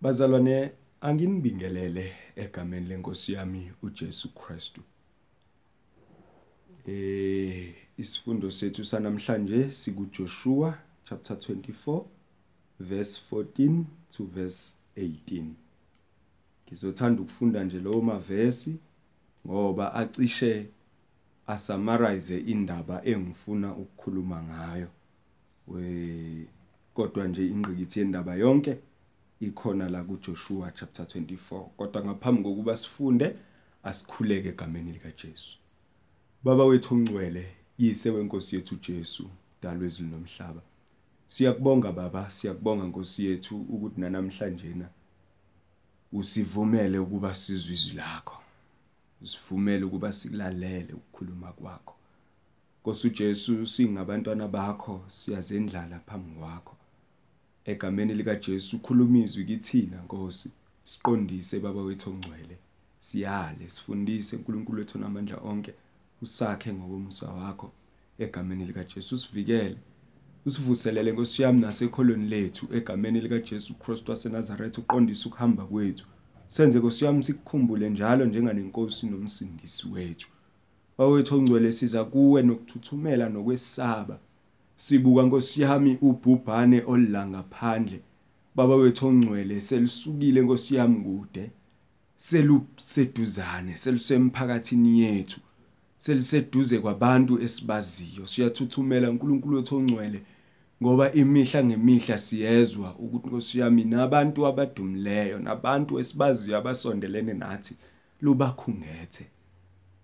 Bazalwane anginibingelele egameni lenkosi yami uJesu Kristu. Eh isifundo sethu sanamhlanje sikuJoshua chapter 24 verse 14 to verse 18. Ngizothanda ukufunda nje lawo mavesi ngoba acishe asummarize indaba engifuna ukukhuluma ngayo. We kodwa nje ingqikithi yendaba yonke ikhona la kuJoshua chapter 24 kodwa ngaphambi kokuba sifunde asikhuleke egameni lika Jesu. Baba wethu ongcwele yise wenkosi yethu Jesu dalo ezulu nomhlaba Siyakubonga baba siyakubonga Nkosi yethu ukuthi namhlanje na usivumele ukuba sizwe izwi lakho. Usivumele ukuba sikulalele ukukhuluma kwakho. Nkosi uJesu singabantwana bakho siyazendlala phambi kwakho. Egameni lika Jesu ukhuluma izwi kithina Nkosi. Siqondise baba wethu ongcwele. Siyale sifundise uNkulunkulu wethu namandla onke usakhe ngokomsa wakho egameni lika Jesu usivikele usivuselele Nkosi yami nasekholweni lethu egameni lika Jesu Kristu waseNazaretha uqondise ukuhamba kwethu. Senze Nkosi yami sikukhumbule njalo njenganenkosi nomsindisi wethu. Bawethu ongcwele siza kuwe nokuthuthumela nokwesaba sibuka Nkosi yami ubhubhane olila ngaphandle baba wethu ongcwele selisukile Nkosi yami kude. Seluseduzane selisemphakathini yethu. Seliseduze kwabantu esibaziyo. Siyathuthumela uNkulunkulu wethu ongcwele ngoba imihla ngemihla siyezwa ukuthi Nkosi yami nabantu abadumileyo nabantu esibaziyo abasondelene nathi lubakhungethe.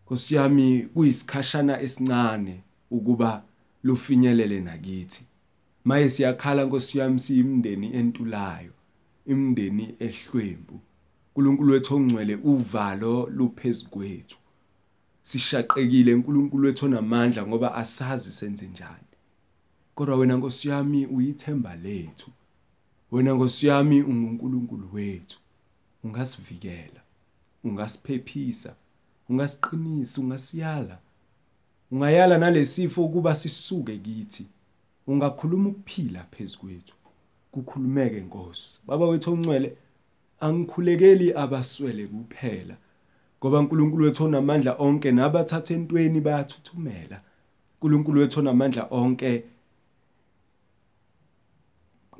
Nkosi yami kuyisikhashana esincane ukuba lufinyelele nakithi. Maye siyakhala Nkosi yami siyimndeni entulayo imndeni ehlwembu uNkulunkulu wethu ongcwele uvalo luphezkwethu sishaqekile uNkulunkulu wethu onamandla ngoba asazi senze njani. Kodwa wena Nkosi yami uyithemba lethu. Wena Nkosi yami unguNkulunkulu wethu. Ungasivikela ungasiphephisa ungasiqinisa ungasiyala. Ungayala nalesifo ukuba sisuke kithi. Ungakhuluma ukuphila phezukwethu kukhulumeke Nkosi. Baba wethu ongcwele angikhulekeli abaswele kuphela ngoba uNkulunkulu wethu onamandla onke nabathatha entweni bayathuthumela. uNkulunkulu wethu onamandla onke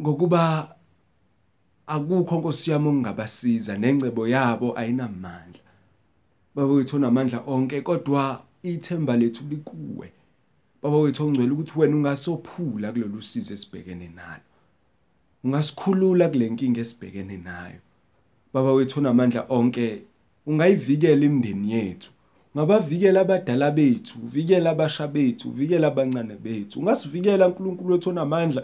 ngokuba akukho Nkosi yami ongabasiza nengcebo yabo ayinamandla. Baba wethu onamandla onke kodwa ithemba lethu likuwe. Baba wethu ongcwele ukuthi wena ungasophula kulolu sizo esibhekene nalo. Ungasikhulula kule nkinga esibhekene nayo. Baba wethu onamandla onke ungayivikela imindeni yethu. Ungabavikela abadala bethu uvikela abasha bethu uvikela abancane bethu. Ungasivikela uNkulunkulu wethu onamandla.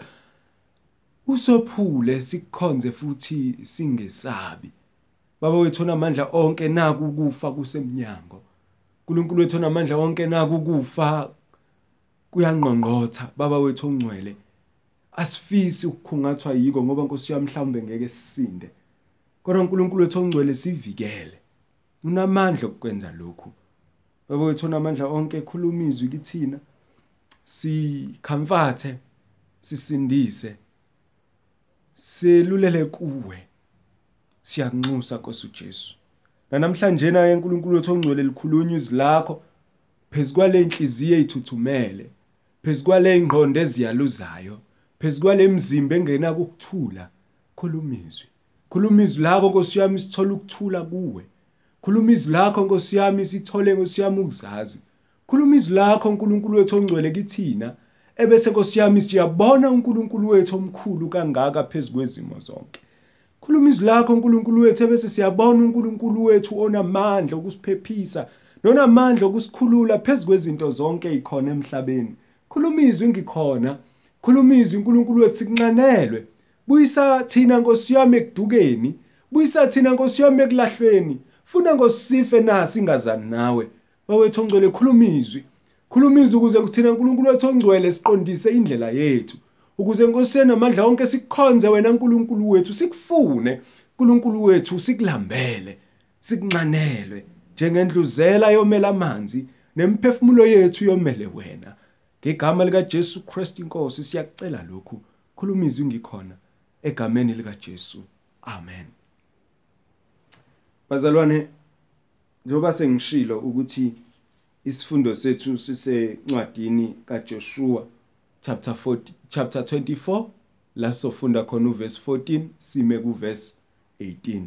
Usophule sikukhonze futhi singesabi. Baba wethu onamandla onke naku ukufa kusemnyango. uNkulunkulu wethu onamandla onke naku ukufa kuyangqongqotha. Baba wethu ongcwele asifisi ukukhungathwa yiko ngoba Nkosi yami mhlawumbe ngeke sisinde. Kodwa uNkulunkulu wethu ongcwele sivikele. Unamandla okwenza lokhu. Baba wethu onamandla onke khuluma izwi kithina. Sikhamfathe sisindise selulele kuwe. Siyakunxusa Nkosi uJesu namhlanje na enkulunkulu wethu ongcwele likhulunywa izwi lakho phezukwale inhliziyo ezithuthumele phezukwale ingqondo eziyaluzayo phezukwale mzimba engena kukuthula khuluma izwi. Khuluma izwi lakho Nkosi yami sithola ukuthula kuwe. Khuluma izwi lakho Nkosi yami sithole Nkosi yami ukuzazi. Khuluma izwi lakho uNkulunkulu wethu ongcwele kithina ebese Nkosi yami siyabona uNkulunkulu wethu omkhulu kangaka phezukwezimo zonke. Khuluma izwi lakho uNkulunkulu wethu ebese siyabona uNkulunkulu wethu onamandla okusiphephisa nonamandla okusikhulula phezukwezinto zonke ezikhona emhlabeni. Khuluma izwi ngikhona khuluma izwi uNkulunkulu wethu sikunqanelwe. Buyisa thina Nkosi yami ekudukeni buyisa thina Nkosi yami ekulahlweni funa ngosife nasi ingazani nawe? Bawethu ongcwele khuluma izwi. Khuluma izwi ukuze kuthina uNkulunkulu wethu ongcwele siqondise indlela yethu. Ukuze Nkosi namandla onke sikukhonze wena uNkulunkulu wethu sikufune. uNkulunkulu wethu sikulambele sikunqanelwe njengendluzela yomela amanzi nemphefumulo yethu yomele wena. Ngegama lika Jesu Christ inkosi siyakucela lokhu. Khuluma izwi ngikhona egameni lika Jesu amen. Bazalwane njengoba sengishilo ukuthi isifundo sethu sisencwadini kaJoshua chapter 40 chapter 24 la sofunda khona uverse 14 sime kuverse 18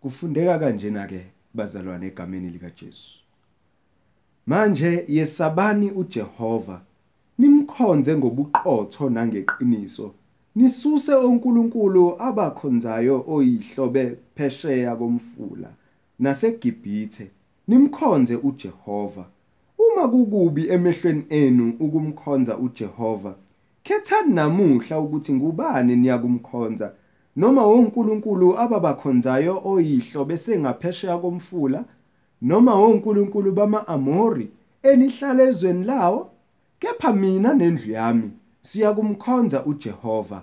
kufundeka kanjena ke bazalwane egameni lika Jesu. Manje yesabani uJehova? Nimkhonze ngobuqotho nangeqiniso. Nisuse onkulunkulu abakhonzayo oyihlobe phesheya komfula naseGibhithe. Nimkhonze uJehova. Uma kukubi emehlweni enu ukumkhonza uJehova khethani namuhla ukuthi ngubani niyakumkhonza noma onkulunkulu ababakhonzayo oyihlo besengaphesheya komfula noma onkulunkulu bama-Amori enihlala ezweni lawo. Kepha mina nendlu yami siyakumkhonza uJehova.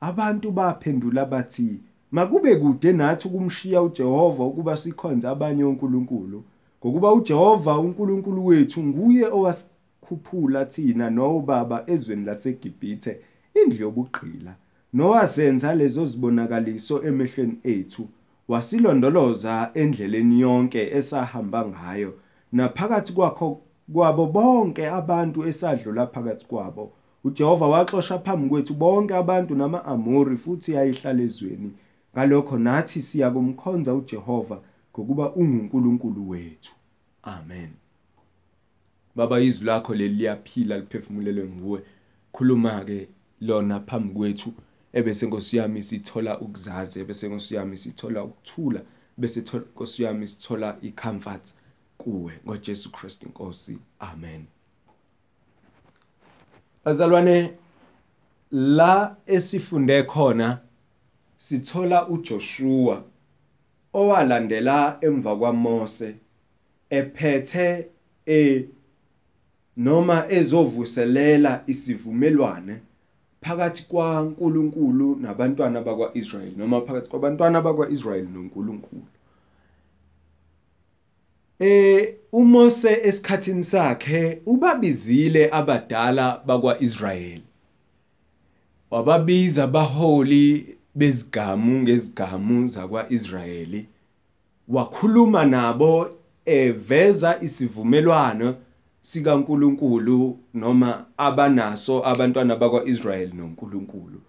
Abantu baphendula bathi makube kude nathi ukumshiya uJehova ukuba sikhonze abanye onkulunkulu. Ngokuba uJehova uNkulunkulu wethu nguye owasikhuphula thina nobaba ezweni laseGibhithe indlu yobugqila nowazenza lezo zibonakaliso emehlweni ethu wasilondoloza endleleni yonke esahamba ngayo naphakathi kwakho kwabo bonke abantu esadlula phakathi kwabo. uJehova waxosha phambi kwethu bonke abantu nama-Amori futhi ayihlala ezweni. Ngalokho nathi siya kumkhonza uJehova ngokuba unguNkulunkulu wethu. Amen. Baba izwi lakho leli liyaphila liphefumulelwe nguwe. Khuluma ke lona phambi kwethu ebese Nkosi yami sithola ukuzazi ebese Nkosi yami sithola ukuthula bese Nkosi yami sithola icomfort kuwe ngoJesu Kristu Nkosi. Amen. Bazalwane la esifunde khona sithola uJoshua. Owalandela emva kwaMose ephethe e noma ezovuselela isivumelwane phakathi kwaNkuluNkulu nabantwana bakwaIsrayeli noma phakathi kwabantwana bakwaIsrayeli noNkulunkulu. Eh uMose esikhathini sakhe ubabizile abadala bakwaIsrayeli. Wababiza abaholi bezigamu ngezigamu zakwaIsrayeli wakhuluma nabo eveza isivumelwano sikaNkuluNkulu noma abanaso abantwana bakwaIsrayeli noNkulunkulu.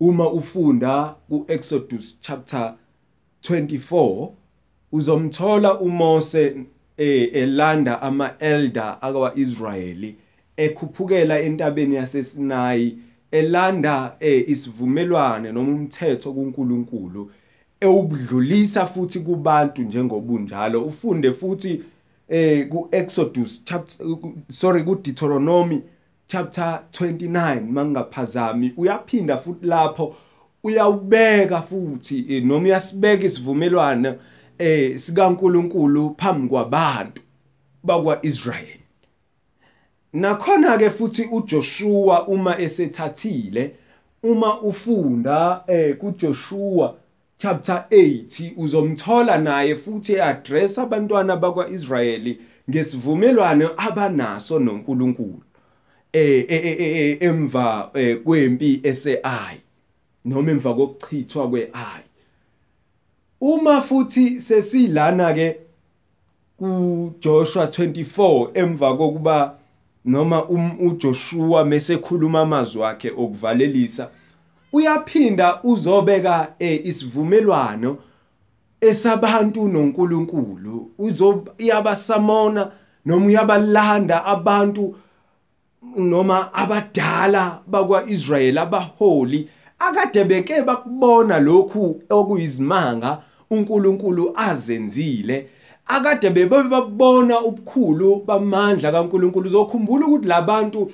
Uma ufunda kuExodus chapter 24 uzomthola uMose elanda ama-elder akwaIsrayeli ekhuphukela entabeni yaseSinayi elanda isivumelwane noma umthetho kuNkulunkulu ewubudlulisa futhi kubantu njengobunjalo. Ufunde futhi eh kuExodus chapter sorry kuDeuteronomy chapter 29 mangaphazami. Uyaphinda futhi lapho uyawubeka futhi noma uyasibeka isivumelwano eh sikaNkuluNkulu phambi kwabantu bakwaIsrayeli. Nakhona ke futhi uJoshua uma esethathile uma ufunda eh kuJoshua chapter 8 uzomthola naye futhi eaddress abantwana bakwaIsrayeli ngesivumelwano abanaso noNkulunkulu eh emva kwempi eseAyi noma emva kokuchithwa kweAyi uma futhi sesilana ke kuJoshua 24 emva kokuba noma uJoshua mesekhuluma amazwi akhe okuvalelisa uyaphinda uzobeka isivumelwano esabantu noNkulunkulu. Uzoyabasamona noma uyabalanda abantu noma abadala bakwaIsrayeli abaholi akade beke bakubona lokhu okuyizimanga uNkulunkulu azenzile. Akade bebabona ubukhulu bamandla kaNkulunkulu uzokhumbula ukuthi labantu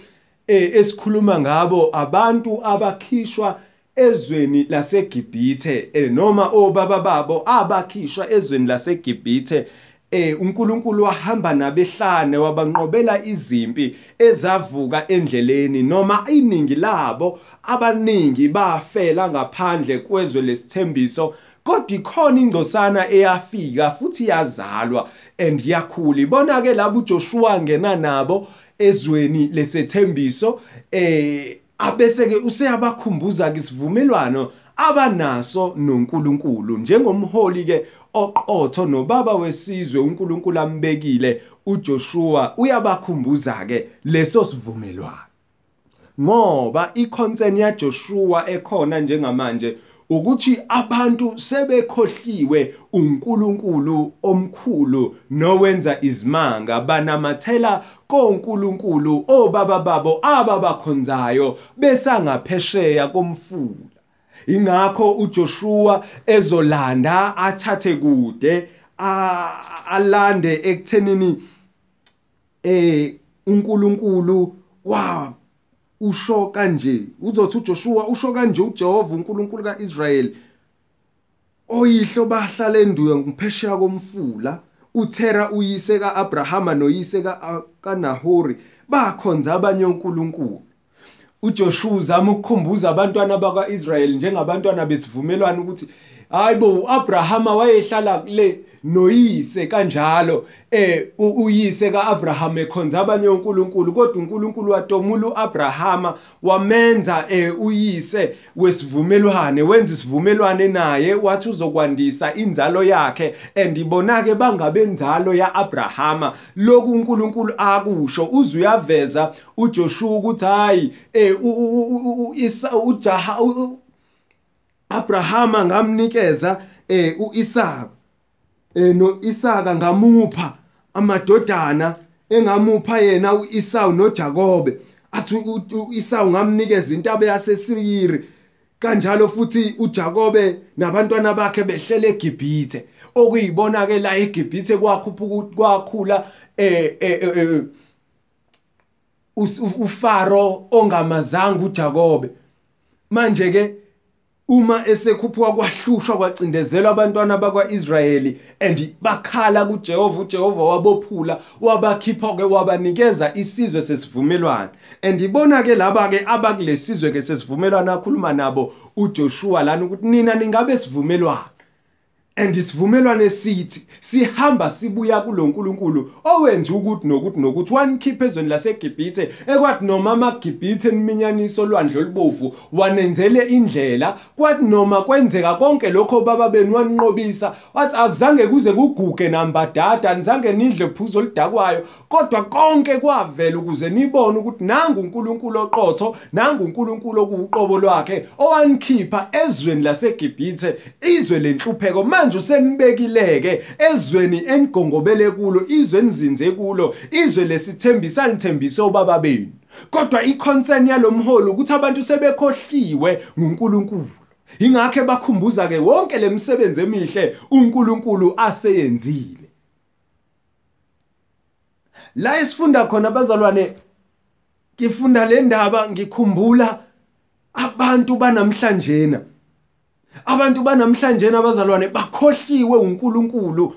esikhuluma ngabo abantu abakhishwa ezweni laseGibhithe noma obaba babo abakhishwa ezweni laseGibhithe eh uNkulunkulu wahamba nabehlane wabanqobela izimpi ezavuka endleleni noma iningi labo abaningi bafela ngaphandle kwezwe lesithembiso kodwa ikhona ingcosana eyafika futhi yazalwa and yakhula. Ibona ke labo uJoshua ngena nabo ezweni lesethembiso eh abese ke useyabakhumbuza ke isivumelwano abanaso noNkulunkulu. Njengomholi ke oqotho nobaba wesizwe uNkulunkulu ambekile uJoshua uyabakhumbuza ke leso sivumelwano. Ngoba iconcern yaJoshua ekhona njengamanje ukuthi abantu sebekhohliwe uNkulunkulu omkhulu nowenza izimanga banamathela koNkulunkulu obaba babo ababakhonzayo besangaphesheya komfula. Ingakho uJoshua ezolanda athathe kude alande ekuthenini eh uNkulunkulu wa usho kanje. Uzothi uJoshua usho kanje uJehova uNkulunkulu kaIsrayeli. Oyihlo bahlala enduya ngiphesheya komfula. uThera uyise kaAbrahama noyise kaNahori. Bakhonza abanye onkulunkulu. uJoshua uzama ukukhumbuza abantwana bakwaIsrayeli njengabantwana besivumelwano ukuthi hayibo uAbrahama wayehlala kule noyise kanjalo eh uyise kaAbraham ekhonza abanye onkulunkulu kodwa uNkulunkulu watomula uAbrahama wamenza eh uyise wesivumelwane wenza isivumelwane naye wathi uzokwandisa inzalo yakhe andibona ke bangabenzalo yaAbrahama lokhu uNkulunkulu akusho uzuyaveza uJoshua ukuthi hayi eh ujaha Abrahama ngamnikeza eh uIsaka. Eh no Isaka ngamupha amadodana engamupha yena uIsau noJakobe. Athi uIsau ngamnikeza intaba yaseSiriyiri kanjalo futhi uJakobe nabantwana bakhe behlele eGibhithe. Okuyibona ke la eGibhithe kwakhuphuka kwakhula eh eh uFaro ongamazanga uJakobe. Manje ke uma esekhuphuka kwahlushwa kwacindezelwa abantwana bakwaIsrayeli and bakhala kuJehova uJehova wabophula wabakhipha ke wabanikeza isizwe sesivumelwano. And ibona ke laba ke abakulesizwe ke sesivumelwano akhuluma nabo uJoshua lana ukuthi nina ningabe sivumelwano? And isivumelwano esithi sihamba sibuya kulonkulunkulu owenza ukuthi nokuthi nokuthi wanikhipha ezweni laseGibhithe ekwathi noma amaGibhithe eminyaniso olwandle olubovu wanenzele indlela kwathi noma kwenzeka konke lokho baba benu waninqobisa wathi akuzange kuze kuguge nambadada nizange nidle phuzo olidakwayo kodwa konke kwavela ukuze nibone ukuthi nangu uNkulunkulu oqotho nangu uNkulunkulu okuqobo lwakhe owanikhipha ezweni laseGibhithe izwe lenhlupheko manje usenibekileke ezweni enigongobele kulo izwe enizinze kulo izwe lesithembisa nithembise obaba benu. Kodwa iconcern yalomholi ukuthi abantu sebekhohliwe nguNkulunkulu. Ingakho bakhumbuza ke wonke lemisebenzi emihle uNkulunkulu aseyenzile. La isifunda khona bazalwane ngifunda le ndaba ngikhumbula abantu banamhlanjena abantu banamhlanje abazalwane bakhohliwe uNkulunkulu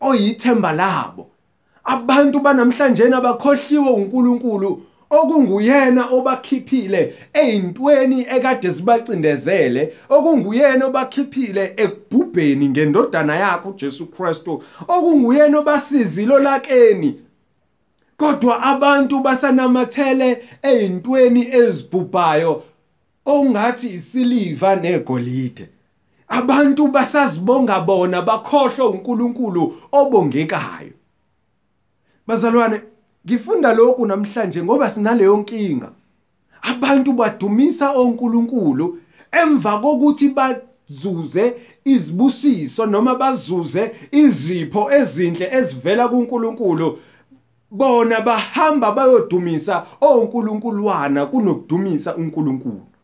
oyithemba labo. Abantu banamhlanje abakhohliwe uNkulunkulu okunguyena obakhiphile ezintweni ekade sibacindezele okunguyena obakhiphile ekubhubheni ngendodana yakhe uJesu Kristu okunguyena obasizilo lakeni kodwa abantu basanamathele ezintweni ezibhubhayo ongathi isiliva negolide. Abantu basazibonga bona bakhohlwa uNkulunkulu obongekayo. Bazalwane ngifunda lokhu namhlanje ngoba sinaleyo nkinga. Abantu badumisa onkulunkulu emva kokuthi bazuze izibusiso noma bazuze izipho ezinhle ezivela kuNkulunkulu. Bona bahamba bayodumisa onkulunkuluwana kunokudumisa uNkulunkulu.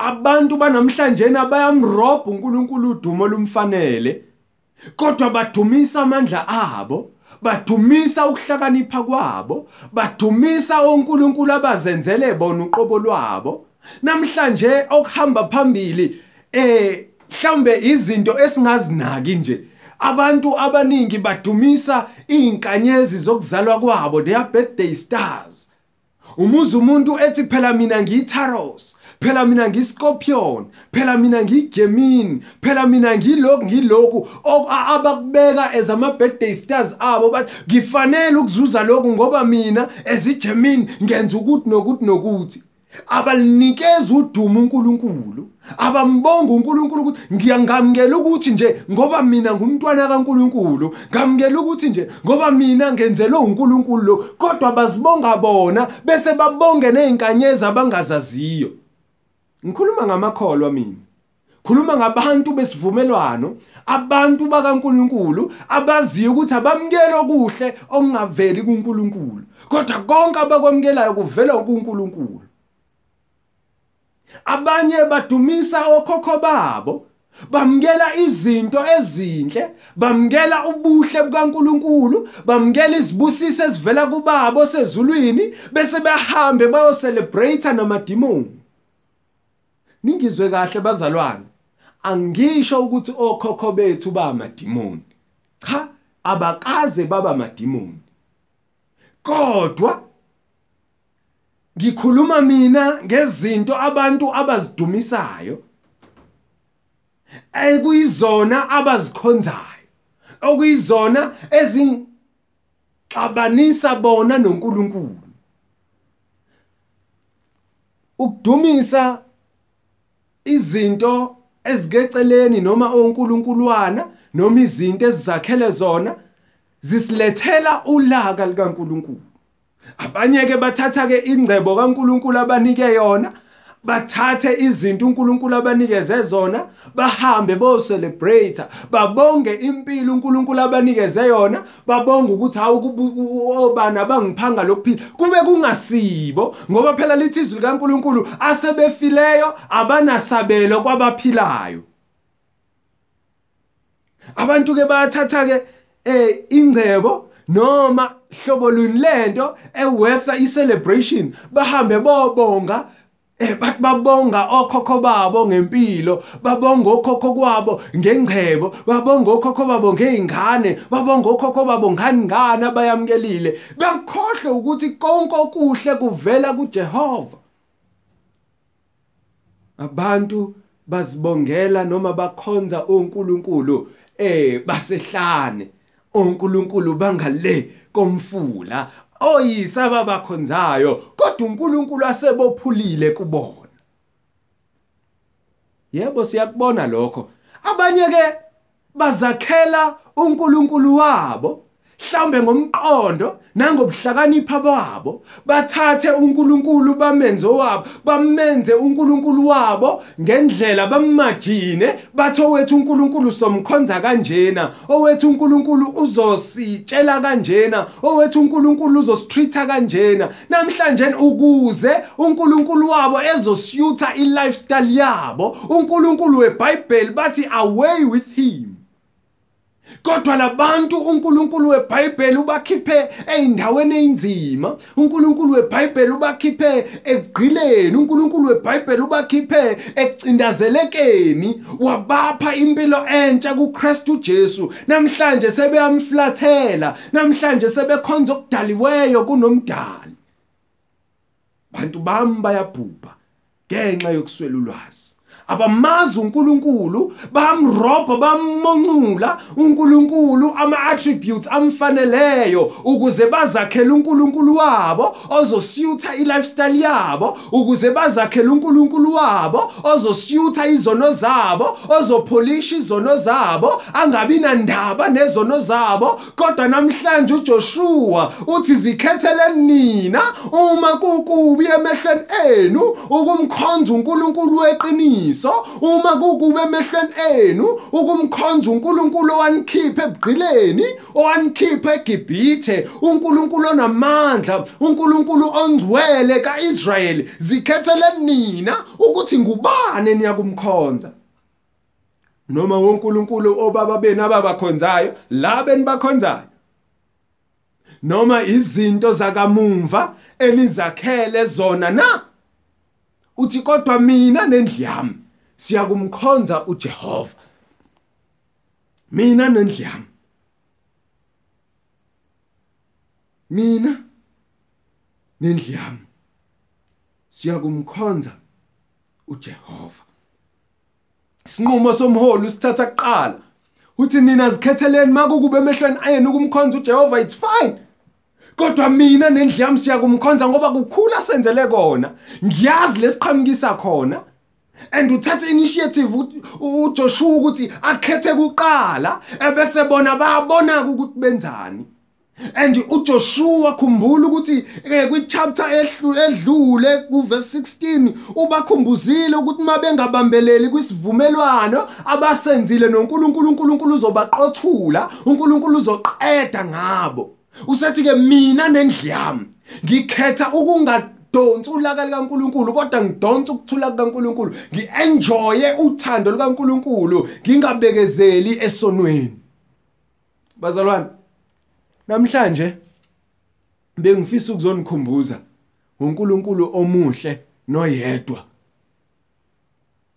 Abantu banamhlanje bayamrobha uNkulunkulu udumo lumfanele kodwa badumisa amandla abo badumisa ukuhlakanipha kwabo badumisa onkulunkulu abazenzele bona uqobo lwabo. Namhlanje okuhamba phambili eh mhlambe izinto esingazinaki nje abantu abaningi badumisa izinkanyezi zokuzalwa kwabo their birthday stars. Umuzi umuntu ethi phela mina ngiyitharos phela mina ngiScorpion phela mina ngiGemini phela mina ngilokhu ngilokhu abakubeka as ama birthday stars abo bathi ngifanele ukuzuza lokhu ngoba mina as iGemini ngenza ukuthi nokuthi nokuthi. Abalinikeza udumo uNkulunkulu abambonga uNkulunkulu ukuthi ngiyangamkela ukuthi nje ngoba mina ngumntwana kaNkulunkulu ngamkela ukuthi nje ngoba mina ngenzelwe uNkulunkulu lo. Kodwa bazibonga bona bese babonge nezinkanyezi abangazaziyo. Ngikhuluma ngamakholwa mina. Khuluma ngabantu besivumelwano abantu bakaNkuluNkulu abaziyo ukuthi abamukela okuhle okungaveli kuNkulunkulu kodwa konke abakwamukelayo kuvela kuNkulunkulu. Abanye badumisa okhokho babo bamkela izinto ezinhle bamkela ubuhle bukaNkuluNkulu bamkela izibusiso ezivela kubabo sezulwini bese behambe bayo celebrate namadimoni. Ningizwe kahle bazalwane. Angisho ukuthi okhokho bethu ba amadimoni cha abakaze baba amadimoni kodwa ngikhuluma mina ngezinto abantu abazidumisayo ekuyizona abazikhonzayo okuyizona ezixabanisa bona noNkulunkulu. Ukudumisa izinto ezikeceleni noma onkulunkuluwana noma izinto ezizakhele zona zisilethela ulaka likaNkulunkulu. Abanye ke bathatha ke ingcebo kaNkulunkulu abanike yona bathathe izinto uNkulunkulu abanikeze zona bahambe bo celebrate babonge impilo uNkulunkulu abanikeze yona babonge ukuthi hawu obana bangiphanga lokuphila. Kube kungasibo ngoba phela lithi izwi likaNkulunkulu asebefileyo abanasabelo kwabaphilayo. Abantu ke bayathatha ke eh ingcebo noma hlobo luni lento eworth i celebration bahambe bobonga eh bathi babonga okhokho babo ngempilo babonga okhokho kwabo ngengcebo babonga okhokho babo ngeingane babonga okhokho babo ngani ngani abayamkelile bakhohle ukuthi konke okuhle kuvela kuJehova. Abantu bazibongela noma bakhonza onkulunkulu eh basehlane. Onkulunkulu bangale komfula oyisa babakhonzayo kodwa uNkulunkulu asebophulile kubona. Yebo siyakubona lokho. Abanye ke bazakhela uNkulunkulu wabo. Mhlambe ngomqondo nangobuhlakanipha babo bathathe uNkulunkulu bamenze wabo bamenze uNkulunkulu wabo ngendlela bamajine bathi owethu uNkulunkulu somkhonza kanjena owethu uNkulunkulu uzositshela kanjena owethu uNkulunkulu uzositreata kanjena. Namhlanje ukuze uNkulunkulu wabo ezosiyutha ilifestyle yabo uNkulunkulu weBhayibheli bathi away with him. Kodwa labantu uNkulunkulu weBhayibheli ubakhiphe eindaweni einzima uNkulunkulu weBhayibheli ubakhiphe egqileni uNkulunkulu weBhayibheli ubakhiphe ecindazelekeni wabapha impilo entsha kuKristu Jesu. Namhlanje sebeyamflathela. Namhlanje sebekhonza okudaliweyo kunomdali. Bantu bami bayabhubha ngenxa yokuswela ulwazi. Abamazi uNkulunkulu bamrobha bamoncula uNkulunkulu ama attributes amfaneleyo ukuze bazakhele uNkulunkulu wabo ozosiyutha ilifestyle yabo ukuze bazakhele uNkulunkulu wabo ozosiyutha izono zabo ozopholisha izono zabo angabi nandaba nezono zabo. Kodwa namhlanje uJoshua uthi zikhethele nina uma kukubi emehlweni enu ukumkhonza uNkulunkulu weqiniso. Iqiniso uma kukube emehlweni enu ukumkhonza uNkulunkulu owanikhipha ebugqileni owanikhipha eGibhithe uNkulunkulu onamandla uNkulunkulu ongcwele kaIsrayeli. Zikhethele nina ukuthi ngubani niyakumkhonza? Noma wonkulunkulu obaba benu ababakhonzayo la benibakhonzayo noma izinto zakamumva enizakhele zona na? Uthi kodwa mina nendli yami. Siyakumkhonza uJehova. Mina nendli yami. Mina nendli yami. Siyakumkhonza uJehova. Sinqumo somholi usithatha kuqala. Uthi nina zikhetheleni makukube emehlweni enu ukumkhonza uJehova it's fine. Kodwa mina nendlu yami siyakumkhonza ngoba kukhula senzele kona. Ngiyazi lesiqhamukisa khona. And uthatha initiative uJoshua ukuthi akhethe kuqala ebese bona bayabona ukuthi benzani. And uJoshua khumbula ukuthi kwi chapter edlule ku verse 16 ubakhumbuzile ukuthi mabengabambeleli kwisivumelwano abasenzile noNkulunkulu uNkulunkulu uzobaqothula uNkulunkulu uzoqeda ngabo. Usethi ke mina nendliyami ngikhetha ukunga donsi ulaka likaNkuluNkulu kodwa ngidonsa ukuthula kukaNkuluNkulu. Ngienjoye uthando likaNkuluNkulu ngingabekezeli esonweni. Bazalwane namhlanje bengifisa ukuzonikhumbuza uNkulunkulu omuhle noyedwa.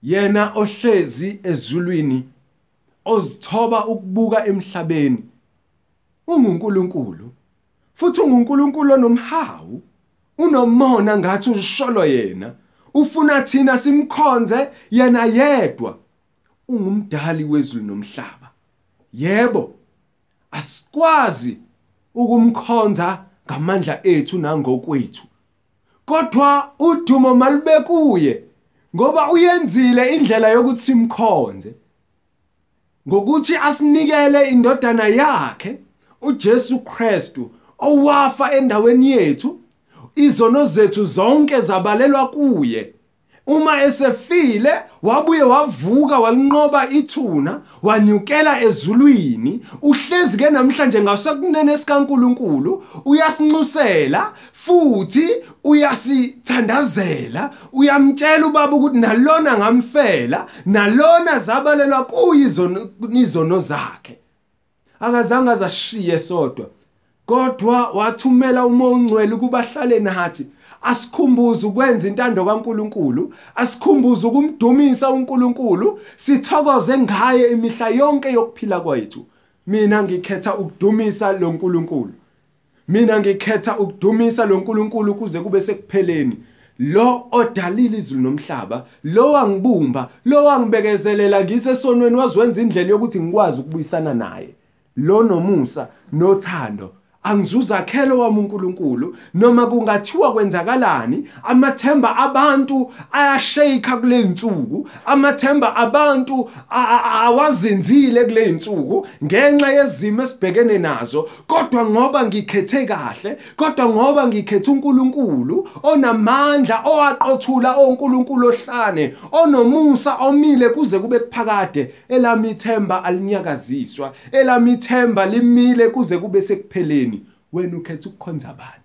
Yena ohlezi ezulwini ozithoba ukubuka emhlabeni unguNkulunkulu futhi unguNkulunkulu onomhawu. Unomona ngathi usholo yena. Ufuna thina simkhonze yena yedwa. Ungumdali wezulu nomhlaba. Yebo asikwazi ukumkhonza ngamandla ethu nangokwethu. Kodwa udumo malube kuye ngoba uyenzile indlela yokuthi simkhonze. Ngokuthi asinikele indodana yakhe uJesu Kristu owafa endaweni yethu izono zethu zonke zabalelwa kuye. Uma esefile wabuye wavuka walinqoba ithuna wanyukela ezulwini. Uhlezi ke namhlanje ngasekunene sikaNkuluNkulu uyasinxusela futhi uyasithandazela. Uyamtshela ubaba ukuthi nalona ngamfela nalona zabalelwa kuyizono izono zakhe. Akazange azashiye sodwa. Kodwa wathumela umoya ongcwele ukuba ahlale nathi asikhumbuze ukwenza intando kaNkuluNkulu asikhumbuze ukumdumisa uNkulunkulu sithokoze ngaye imihla yonke yokuphila kwethu. Mina ngikhetha ukudumisa lo nkulunkulu. Mina ngikhetha ukudumisa lo nkulunkulu kuze kube sekupheleni. Lo odalile izulu nomhlaba lo wangibumba lo wangibekezelela ngisesonweni waziwenza indlela yokuthi ngikwazi ukubuyisana naye. Lo nomusa nothando angizuzakhelo wami uNkulunkulu noma kungathiwa kwenzakalani amathemba abantu ayashake kule nsuku amathemba abantu awazinzile kule nsuku ngenxa yezimo esibhekene nazo. Kodwa ngoba ngikhethe kahle kodwa ngoba ngikhethe uNkulunkulu onamandla owaqothula oNkulunkulu ohlane onomusa omile kuze kube kuphakade elami ithemba alinyakaziswa elami ithemba limile kuze kube sekupheleni. Wena ukhetha ukukhonza bani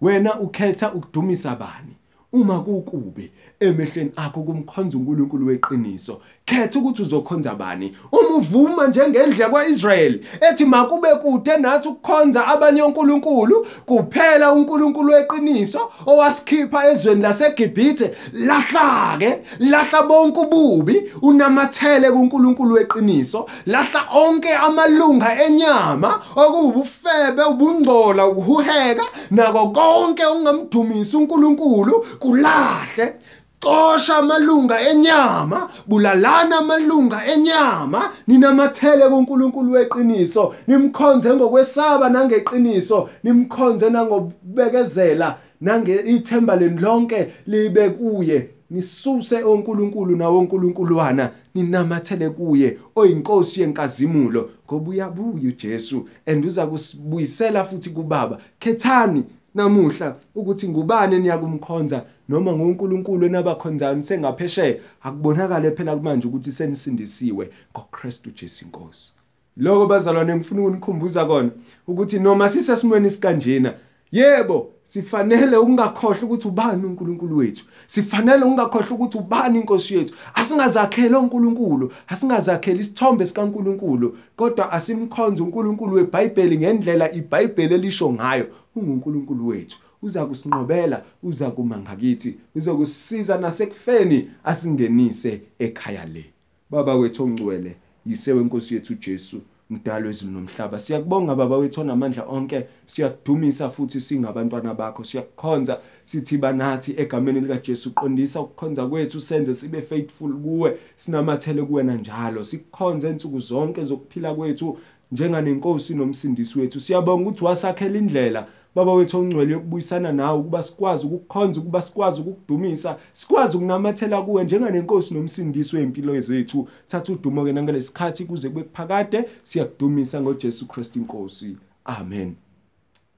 wena ukhetha ukudumisa bani uma kukubi emehlweni akho kumkhonza uNkulunkulu weqiniso. Khetha ukuthi uzokhonza bani. Uma uvuma njengendlela kwaIsrael ethi makube kude nathi ukukhonza abanye onkulunkulu kuphela uNkulunkulu weqiniso owasikhipha ezweni laseGibhithe lahla ke lahla bonke ububi unamathele kuNkulunkulu weqiniso lahla onke amalunga enyama okubufebe ubungcola ukuhuheka nako konke ongamdumisa uNkulunkulu kulahle xosha amalunga enyama bulalana amalunga enyama ninamathele kuNkulunkulu weqiniso nimkhonze ngokwesaba nangeqiniso nimkhonze nangobekezela nange ithemba leni lonke libe kuye. Nisuse onkulunkulu nawo onkulunkuluwana ninamathele kuye oyinkosi yenkazimulo. Ngoba uyabuya uJesu and uza kusibuyisela futhi kubaba. Khethani namuhla ukuthi ngubani niyakumkhonza noma ngoNkulunkulu enabakhonzayo sengaphesheya akubonakala phela manje ukuthi senisindisiwe ngoKristu Jesu inkosi lokho bazalwane ngifuna ukunikhumbuza kona ukuthi noma sisesimweni sikanjena yebo sifanele ukungakhohlwa ukuthi ubani uNkulunkulu wethu. Sifanele ukungakhohlwa ukuthi ubani inkosi yethu. Asingazakhela uNkulunkulu asingazakhela isithombe sikaNkulunkulu kodwa asimkhonze uNkulunkulu weBhayibheli ngendlela iBhayibheli elisho ngayo unguNkulunkulu wethu. Uza kusinqobela uza kuma ngakithi uzokusisiza nasekufeni asingenise ekhaya le. Baba wethu ongcwele yisewe inkosi yethu uJesu mdalo wezulu nomhlaba siyakubonga baba wethu onamandla onke. Siyakudumisa futhi singabantwana bakho. Siyakukhonza sithi banathi egameni lika Jesu qondisa ukukhonza kwethu senze sibe faithful kuwe sinamathele kuwena njalo. Sikukhonze insuku zonke zokuphila kwethu njenganenkosi nomsindisi wethu. Siyabonga ukuthi wasakhela indlela. Baba wethu ongcwele yokubuyisana nawe ukuba sikwazi ukukukhonza ukuba sikwazi ukukudumisa sikwazi ukunamathela kuwe njenganenkosi nomsindisi wempilo zethu. Thatha udumo ke nangalesikhathi kuze kube kuphakade siyakudumisa ngoJesu Kristu inkosi. Amen.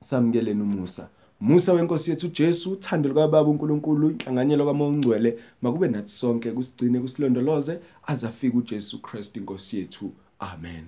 Samkeleni umusa. Musa wenkosi yethu Jesu uthando likaBaba uNkulunkulu inhlanganyelo kaMoya oNgcwele makube nathi sonke kusigcine kusilondoloze azafika uJesu Kristu inkosi yethu. Amen.